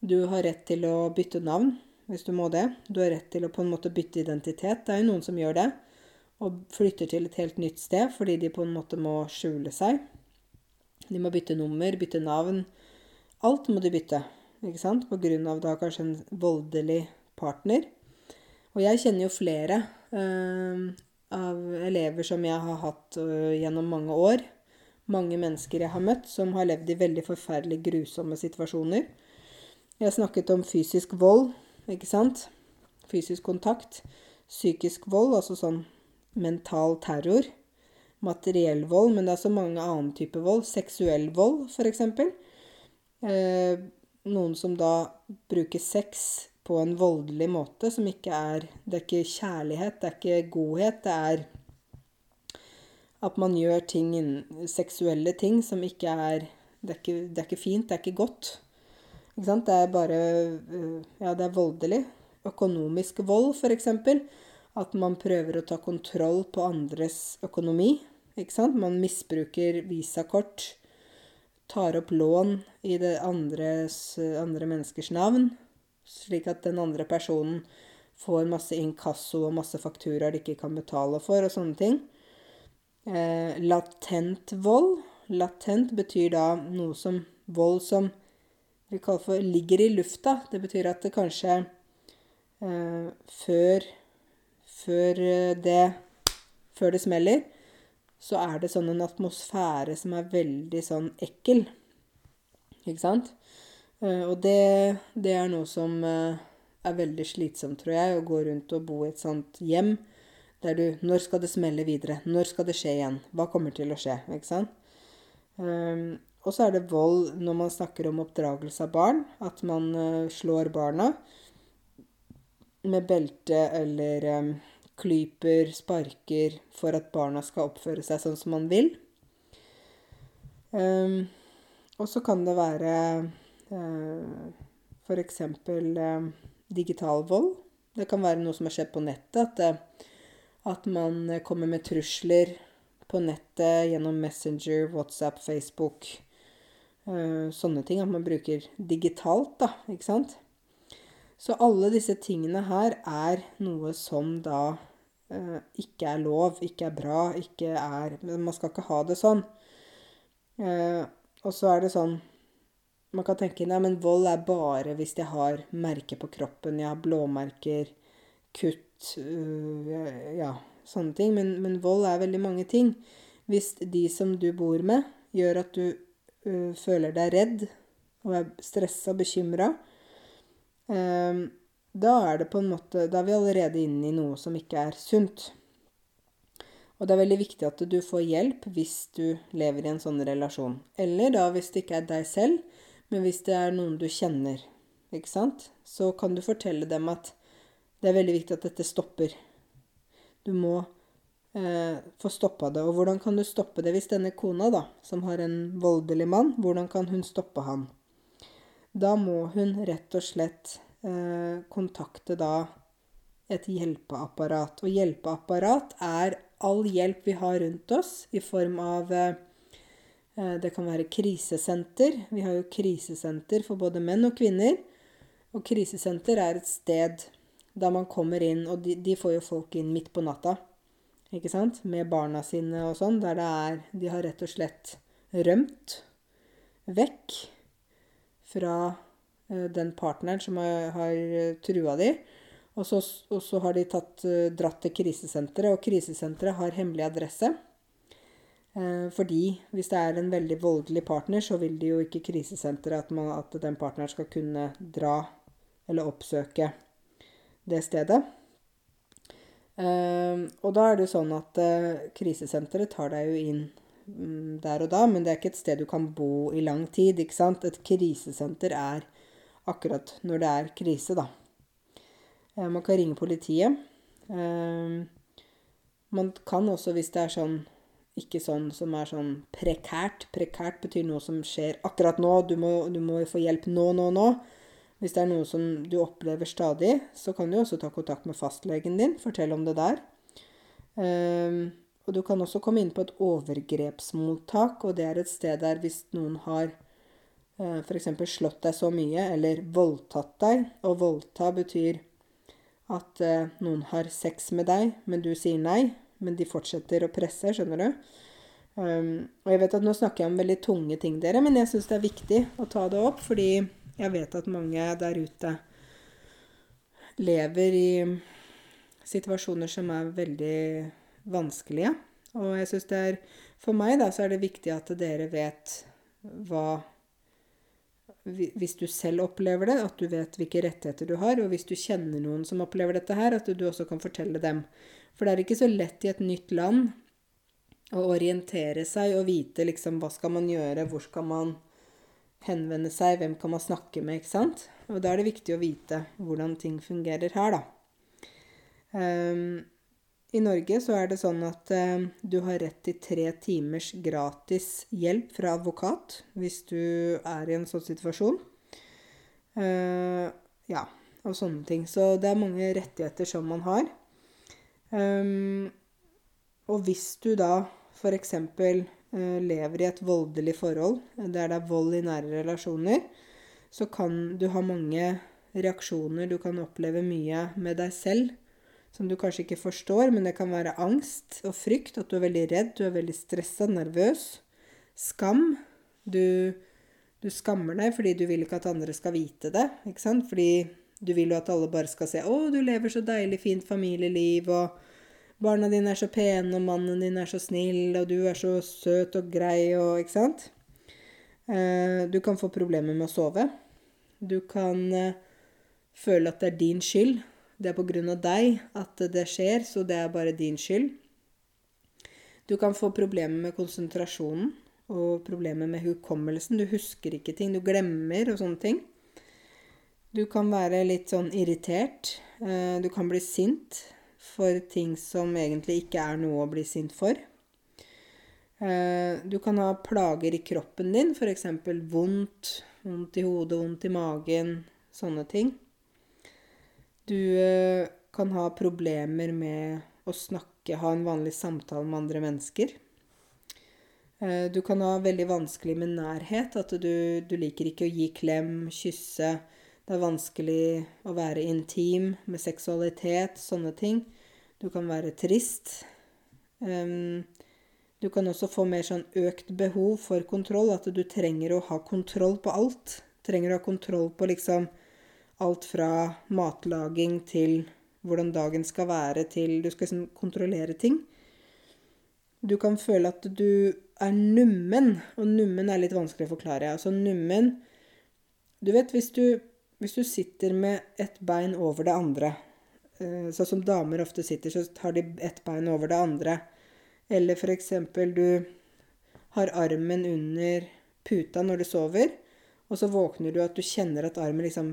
Du har rett til å bytte navn hvis du må det. Du har rett til å på en måte bytte identitet. Det er jo noen som gjør det. Og flytter til et helt nytt sted fordi de på en måte må skjule seg. De må bytte nummer, bytte navn. Alt må de bytte, ikke sant? På grunn av da kanskje en voldelig partner. Og jeg kjenner jo flere uh, av elever som jeg har hatt uh, gjennom mange år. Mange mennesker jeg har møtt som har levd i veldig forferdelig grusomme situasjoner. Jeg har snakket om fysisk vold ikke sant? Fysisk kontakt. Psykisk vold, altså sånn mental terror. Materiell vold, men det er så mange annen type vold. Seksuell vold, f.eks. Eh, noen som da bruker sex på en voldelig måte, som ikke er Det er ikke kjærlighet, det er ikke godhet. Det er at man gjør ting, seksuelle ting som ikke er det er, ikke, det er ikke fint, det er ikke godt. Ikke sant? Det er bare eh, Ja, det er voldelig. Økonomisk vold, f.eks. At man prøver å ta kontroll på andres økonomi. Ikke sant? Man misbruker visakort. Tar opp lån i det andres, andre menneskers navn. Slik at den andre personen får masse inkasso og masse fakturaer de ikke kan betale for, og sånne ting. Eh, latent vold. Latent betyr da noe som vold som vi kaller for ligger i lufta. Det betyr at det kanskje eh, før, før eh, det Før det smeller, så er det sånn en atmosfære som er veldig sånn ekkel. Ikke sant? Eh, og det, det, er noe som eh, er veldig slitsomt, tror jeg, å gå rundt og bo i et sånt hjem der du Når skal det smelle videre? Når skal det skje igjen? Hva kommer til å skje? Ikke sant? Um, og så er det vold når man snakker om oppdragelse av barn. At man slår barna med belte eller klyper, sparker, for at barna skal oppføre seg sånn som man vil. Um, og så kan det være uh, f.eks. Uh, digital vold. Det kan være noe som har skjedd på nettet. At, uh, at man kommer med trusler på nettet gjennom Messenger, WhatsApp, Facebook Uh, sånne ting. At man bruker digitalt, da. Ikke sant? Så alle disse tingene her er noe som da eh, ikke er lov, ikke er bra, ikke er Man skal ikke ha det sånn. Eh, og så er det sånn Man kan tenke nei, men vold er bare hvis jeg har merker på kroppen, jeg har blåmerker, kutt øh, Ja, sånne ting. Men, men vold er veldig mange ting. Hvis de som du bor med, gjør at du øh, føler deg redd og er stressa og bekymra, da er det på en måte Da er vi allerede inne i noe som ikke er sunt. Og det er veldig viktig at du får hjelp hvis du lever i en sånn relasjon. Eller da hvis det ikke er deg selv, men hvis det er noen du kjenner. Ikke sant? Så kan du fortelle dem at det er veldig viktig at dette stopper. Du må eh, få stoppa det. Og hvordan kan du stoppe det hvis denne kona, da, som har en voldelig mann, hvordan kan hun stoppe han? Da må hun rett og slett eh, kontakte da et hjelpeapparat. Og hjelpeapparat er all hjelp vi har rundt oss i form av eh, Det kan være krisesenter. Vi har jo krisesenter for både menn og kvinner. Og krisesenter er et sted da man kommer inn, og de, de får jo folk inn midt på natta ikke sant, med barna sine og sånn, der det er De har rett og slett rømt vekk fra uh, den partneren som har, uh, trua de. Og så, og så, har de tatt, uh, dratt til krisesenteret, og krisesenteret har hemmelig adresse. Fordi hvis det er en veldig voldelig partner, så vil de jo ikke krisesenteret at, at den partneren skal kunne dra eller oppsøke det stedet. Og da er det sånn at krisesenteret tar deg jo inn der og da, men det er ikke et sted du kan bo i lang tid, ikke sant? Et krisesenter er akkurat når det er krise, da. Eh, man kan ringe politiet. Eh, man kan også, hvis det er sånn ikke sånn som er sånn prekært. Prekært betyr noe som skjer akkurat nå. Du må, du må få hjelp nå, nå, nå. Hvis det er noe som du opplever stadig, så kan du også ta kontakt med fastlegen din. Fortell om det der. Um, og du kan også komme inn på et overgrepsmottak, og det er et sted der hvis noen har uh, f.eks. slått deg så mye, eller voldtatt deg, og voldta betyr at uh, noen har sex med deg, men du sier nei, men de fortsetter å presse, skjønner du. Um, og jeg vet at nå snakker jeg om veldig tunge ting, dere, men jeg syns det er viktig å ta det opp, fordi jeg vet at mange der ute lever i situasjoner som er veldig vanskelige. Og jeg syns det er For meg, da, så er det viktig at dere vet hva hvis du selv opplever det, at du vet hvilke rettigheter du har. Og hvis du kjenner noen som opplever dette her, at du også kan fortelle dem. For det er ikke så lett i et nytt land å orientere seg og vite liksom hva skal man gjøre, hvor skal man henvende seg, hvem kan man snakke med, ikke sant? Og da er det viktig å vite hvordan ting fungerer her, da. Um, I Norge så er det sånn at eh, du har rett til tre timers gratis hjelp fra advokat hvis du er i en sånn situasjon. Uh, ja, og sånne ting. Så det er mange rettigheter som man har. Um, og hvis du da f.eks. Eh, lever i et voldelig forhold, der det er vold i nære relasjoner, så kan du ha mange reaksjoner. Du kan oppleve mye med deg selv som du kanskje ikke forstår, men det kan være angst og frykt, at du er veldig redd, du er veldig stressa, nervøs. Skam. Du, du skammer deg fordi du vil ikke at andre skal vite det, ikke sant? Fordi du vil jo at alle bare skal se 'Å, du lever så deilig, fint familieliv', og 'Barna dine er så pene, og mannen din er så snill, og du er så søt og grei', og Ikke sant? Eh, du kan få problemer med å sove. Du kan eh, føle at det er din skyld. Det er på grunn av deg at det skjer, så det er bare din skyld. Du kan få problemer med konsentrasjonen og problemer med hukommelsen. Du husker ikke ting, du glemmer og sånne ting. Du kan være litt sånn irritert. Eh, du kan bli sint for ting som egentlig ikke er noe å bli sint for. Eh, du kan ha plager i kroppen din, f.eks. vondt, vondt i hodet, vondt i magen, sånne ting. Du eh, kan ha problemer med å snakke, ha en vanlig samtale med andre mennesker. Du kan ha veldig vanskelig med nærhet, at du, du liker ikke å gi klem, kysse det er vanskelig å være intim med seksualitet, sånne ting. Du kan være trist. Du kan også få mer sånn økt behov for kontroll, at du trenger å ha kontroll på alt. Trenger å ha kontroll på liksom alt fra matlaging til hvordan dagen skal være, til Du skal liksom kontrollere ting. Du kan føle at du er nummen, og nummen er litt vanskelig å forklare. Altså nummen Du vet, hvis du hvis du sitter med ett bein over det andre, eh, sånn som damer ofte sitter, så har de ett bein over det andre. Eller f.eks. du har armen under puta når du sover, og så våkner du at du kjenner at armen liksom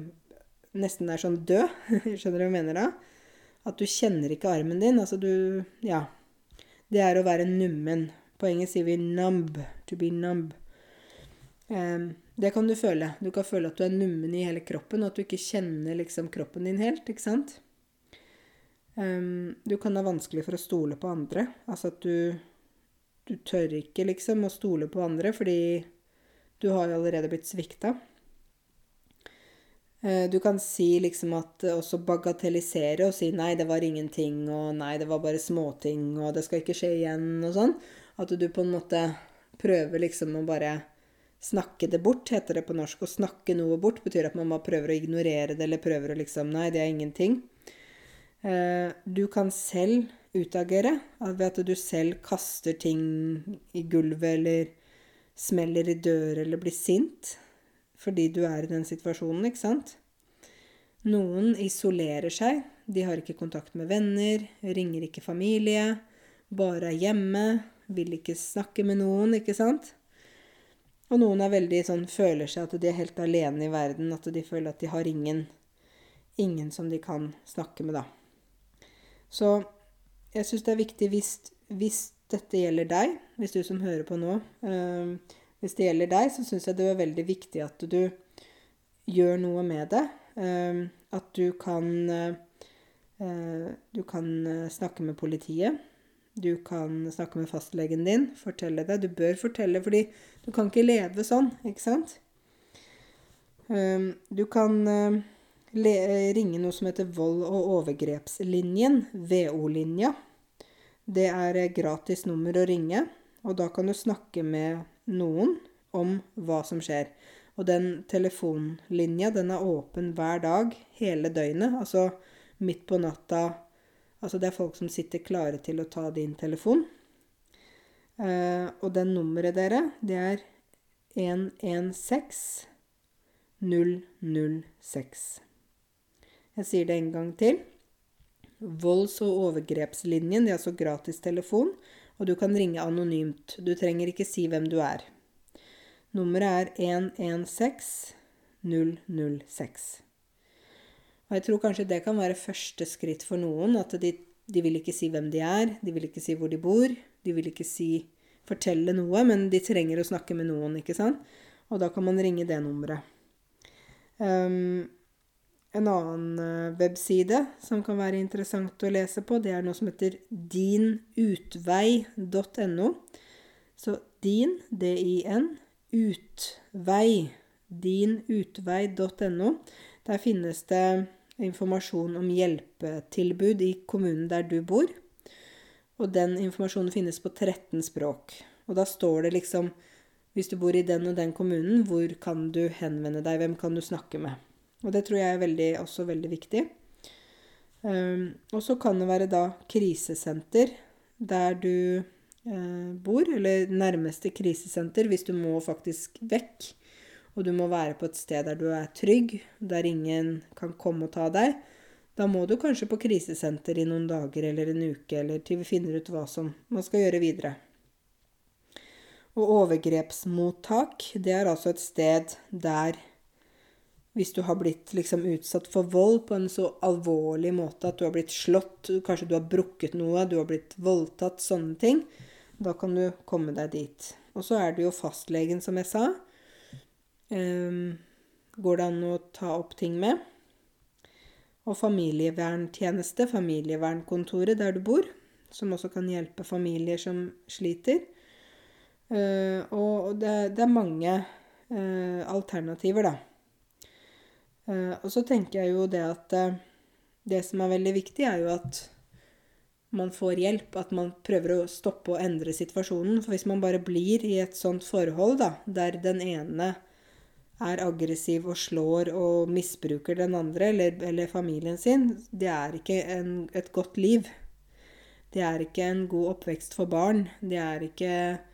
nesten er sånn død. Skjønner du hva jeg mener da? At du kjenner ikke armen din. Altså du Ja. Det er å være nummen. På engelsk sier vi 'numb'. To be numb. Um, det kan du føle. Du kan føle at du er nummen i hele kroppen, og at du ikke kjenner liksom kroppen din helt. ikke sant? Um, du kan ha vanskelig for å stole på andre. Altså at du Du tør ikke liksom å stole på andre fordi du har jo allerede blitt svikta. Uh, du kan si liksom at Også bagatellisere og si 'nei, det var ingenting', og 'nei, det var bare småting', og 'det skal ikke skje igjen', og sånn. At du på en måte prøver liksom å bare Snakke det bort, heter det på norsk. Å snakke noe bort betyr at man bare prøver å ignorere det, eller prøver å liksom Nei, det er ingenting. Eh, du kan selv utagere ved at du selv kaster ting i gulvet, eller smeller i dører, eller blir sint fordi du er i den situasjonen, ikke sant? Noen isolerer seg. De har ikke kontakt med venner, ringer ikke familie, bare er hjemme, vil ikke snakke med noen, ikke sant? Og noen er veldig sånn, føler seg at de er helt alene i verden, at de føler at de har ingen, ingen som de kan snakke med, da. Så jeg syns det er viktig hvis, hvis, dette gjelder deg, hvis du som hører på nå øh, Hvis det gjelder deg, så syns jeg det er veldig viktig at du gjør noe med det. Uh, at du kan uh, Du kan snakke med politiet. Du kan snakke med fastlegen din, fortelle det. Du bør fortelle, fordi du kan ikke leve sånn, ikke sant? Du kan ringe noe som heter Vold- og overgrepslinjen, VO-linja. Det er gratis nummer å ringe, og da kan du snakke med noen om hva som skjer. Og den telefonlinja, den er åpen hver dag, hele døgnet. Altså midt på natta. Altså det er folk som sitter klare til å ta din telefon. Eh, og den nummeret dere, det er 116 006. Jeg sier det en gang til. Volds- og overgrepslinjen, det er altså gratis telefon, og du kan ringe anonymt. Du trenger ikke si hvem du er. Nummeret er 116 006. Og jeg tror kanskje det kan være første skritt for noen. At de, de, vil ikke si hvem de er, de vil ikke si hvor de bor. De vil ikke si, fortelle noe, men de trenger å snakke med noen, ikke sant? Og da kan man ringe det nummeret. Um, en annen eh, webside som kan være interessant å lese på, det er noe som heter dinutvei.no. Så din, D-I-N, utvei, dinutvei.no. Der finnes det informasjon om hjelpetilbud i kommunen der du bor. Og den informasjonen finnes på 13 språk. Og da står det liksom Hvis du bor i den og den kommunen, hvor kan du henvende deg? Hvem kan du snakke med? Og det tror jeg er veldig, også veldig viktig. Um, og så kan det være da krisesenter der du uh, bor, eller nærmeste krisesenter hvis du må faktisk vekk. Og du må være på et sted der du er trygg, der ingen kan komme og ta deg. Da må du kanskje på krisesenter i noen dager eller en uke, eller til vi finner ut hva som man skal gjøre videre. Og overgrepsmottak, det er altså et sted der hvis du har blitt liksom utsatt for vold på en så alvorlig måte at du har blitt slått, kanskje du har brukket noe, du har blitt voldtatt, sånne ting, da kan du komme deg dit. Og så er det jo fastlegen, som jeg sa. Um, går det an å ta opp ting med. Og familieverntjeneste, familievernkontoret der du bor, som også kan hjelpe familier som sliter. Uh, og det, det, er mange uh, alternativer, da. Uh, og så tenker jeg jo det at uh, det som er veldig viktig, er jo at man får hjelp, at man prøver å stoppe og endre situasjonen. For hvis man bare blir i et sånt forhold, da, der den ene er aggressiv og slår og misbruker den andre eller, eller familien sin, det er ikke en, et godt liv. Det er ikke en god oppvekst for barn. Det er ikke Eh, eh,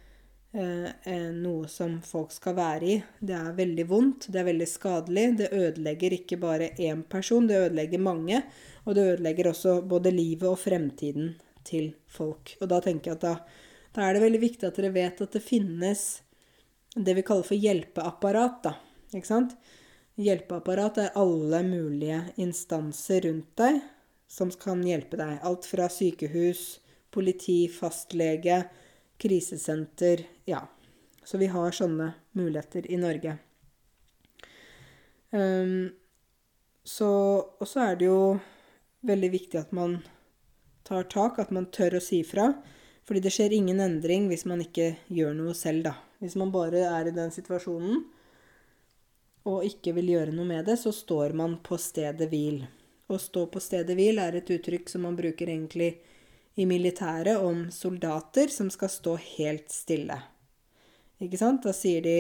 noe som folk skal være i. Det er veldig vondt, det er veldig skadelig. Det ødelegger ikke bare én person, det ødelegger mange. Og det ødelegger også både livet og fremtiden til folk. Og da tenker jeg at da, da er det veldig viktig at dere vet at det finnes det vi kaller for hjelpeapparat, da. Ikke sant? Hjelpeapparat er alle mulige instanser rundt deg som kan hjelpe deg. Alt fra sykehus, politi, fastlege, krisesenter Ja. Så vi har sånne muligheter i Norge. Um, så Og så er det jo veldig viktig at man tar tak, at man tør å si fra. Fordi det skjer ingen endring hvis man ikke gjør noe selv, da. Hvis man bare er i den situasjonen og ikke vil gjøre noe med det, så står man på stedet hvil. Å stå på stedet hvil er et uttrykk som man bruker egentlig i militæret om soldater som skal stå helt stille. Ikke sant? Da sier de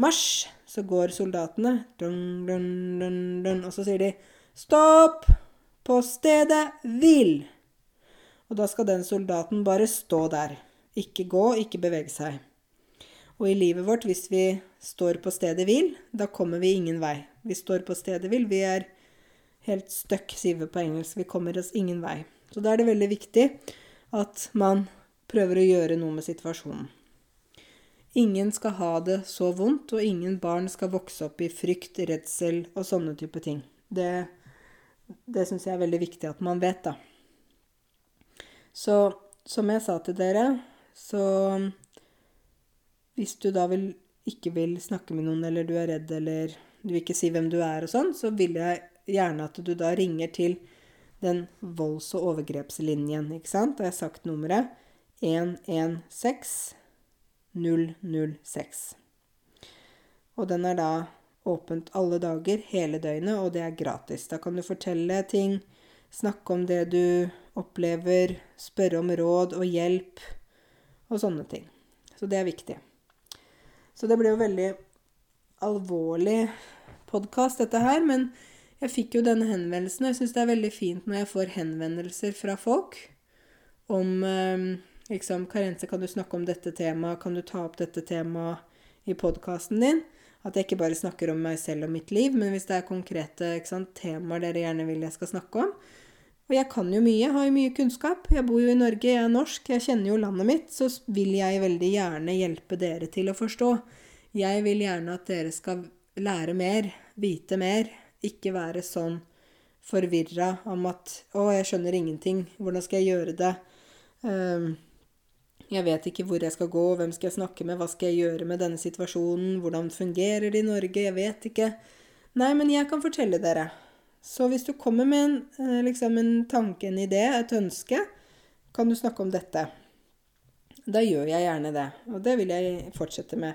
marsj, så går soldatene. Dun, dun, dun, og så sier de stopp! På stedet hvil! Og da skal den soldaten bare stå der. Ikke gå, ikke bevege seg. Og i livet vårt, hvis vi står på stedet hvil, da kommer vi ingen vei. Vi står på stedet hvil. Vi er helt stuck, sier vi på engelsk. Vi kommer oss ingen vei. Så da er det veldig viktig at man prøver å gjøre noe med situasjonen. Ingen skal ha det så vondt, og ingen barn skal vokse opp i frykt, redsel og sånne type ting. Det, det syns jeg er veldig viktig at man vet, da. Så som jeg sa til dere, så hvis du da vil, ikke vil snakke med noen, eller du er redd, eller du vil ikke si hvem du er og sånn, så vil jeg gjerne at du da ringer til den volds- og overgrepslinjen, ikke sant? Da har jeg sagt nummeret 116 006. Og den er da åpent alle dager, hele døgnet, og det er gratis. Da kan du fortelle ting, snakke om det du opplever, spørre om råd og hjelp og sånne ting. Så det er viktig. Så det ble jo veldig alvorlig podkast, dette her, men jeg fikk jo denne henvendelsen, og jeg syns det er veldig fint når jeg får henvendelser fra folk om eh, liksom Karense, kan du snakke om dette temaet? Kan du ta opp dette temaet i podkasten din? At jeg ikke bare snakker om meg selv og mitt liv, men hvis det er konkrete sant, temaer dere gjerne vil jeg skal snakke om. Og jeg kan jo mye, har jo mye kunnskap. Jeg bor jo i Norge, jeg er norsk, jeg kjenner jo landet mitt. Så vil jeg veldig gjerne hjelpe dere til å forstå. Jeg vil gjerne at dere skal lære mer, vite mer. Ikke være sånn forvirra om at 'Å, jeg skjønner ingenting. Hvordan skal jeg gjøre det?' Um, jeg vet ikke hvor jeg skal gå, hvem skal jeg snakke med, hva skal jeg gjøre med denne situasjonen, hvordan fungerer det i Norge, jeg vet ikke. Nei, men jeg kan fortelle dere. Så hvis du kommer med en, eh, liksom en tanke, en idé, et ønske, kan du snakke om dette. Da gjør jeg gjerne det, og det vil jeg fortsette med.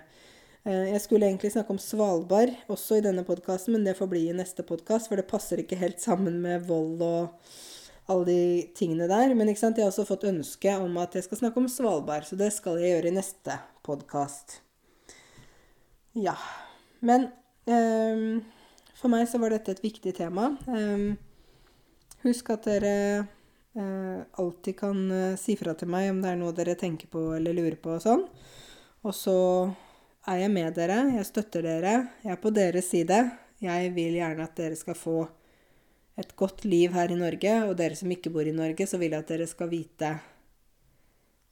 Eh, jeg skulle egentlig snakke om Svalbard også i denne podkasten, men det får bli i neste podkast, for det passer ikke helt sammen med vold og alle de tingene der. Men jeg har også fått ønske om at jeg skal snakke om Svalbard, så det skal jeg gjøre i neste podkast. Ja. Men um, for meg så var dette et viktig tema. Um, husk at dere uh, alltid kan uh, si fra til meg om det er noe dere tenker på eller lurer på og sånn. Og så er jeg med dere, jeg støtter dere, jeg er på deres side. Jeg vil gjerne at dere skal få et godt liv her i Norge, og dere som ikke bor i Norge, så vil jeg at dere skal vite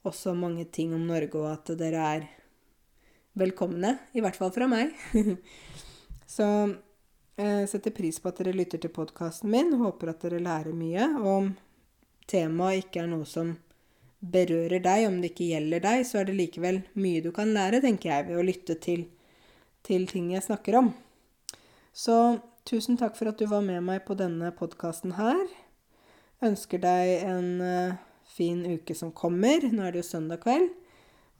også mange ting om Norge, og at dere er velkomne. I hvert fall fra meg. så jeg setter pris på at dere lytter til podkasten min. Håper at dere lærer mye. Og om temaet ikke er noe som berører deg, om det ikke gjelder deg, så er det likevel mye du kan lære, tenker jeg, ved å lytte til, til ting jeg snakker om. Så tusen takk for at du var med meg på denne podkasten her. Ønsker deg en uh, fin uke som kommer. Nå er det jo søndag kveld.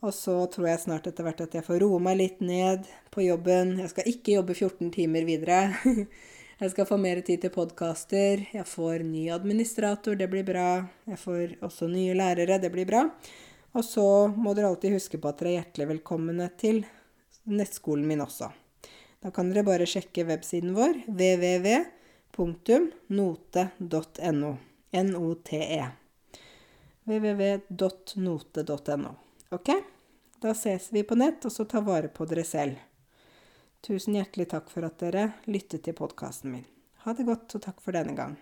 Og så tror jeg snart etter hvert at jeg får roe meg litt ned på jobben. Jeg skal ikke jobbe 14 timer videre. Jeg skal få mer tid til podkaster. Jeg får ny administrator, det blir bra. Jeg får også nye lærere, det blir bra. Og så må dere alltid huske på at dere er hjertelig velkomne til nettskolen min også. Da kan dere bare sjekke websiden vår www.note.no. N-O-T-E. www.note.no. Ok? Da ses vi på nett, og så ta vare på dere selv. Tusen hjertelig takk for at dere lyttet til podkasten min. Ha det godt, og takk for denne gang.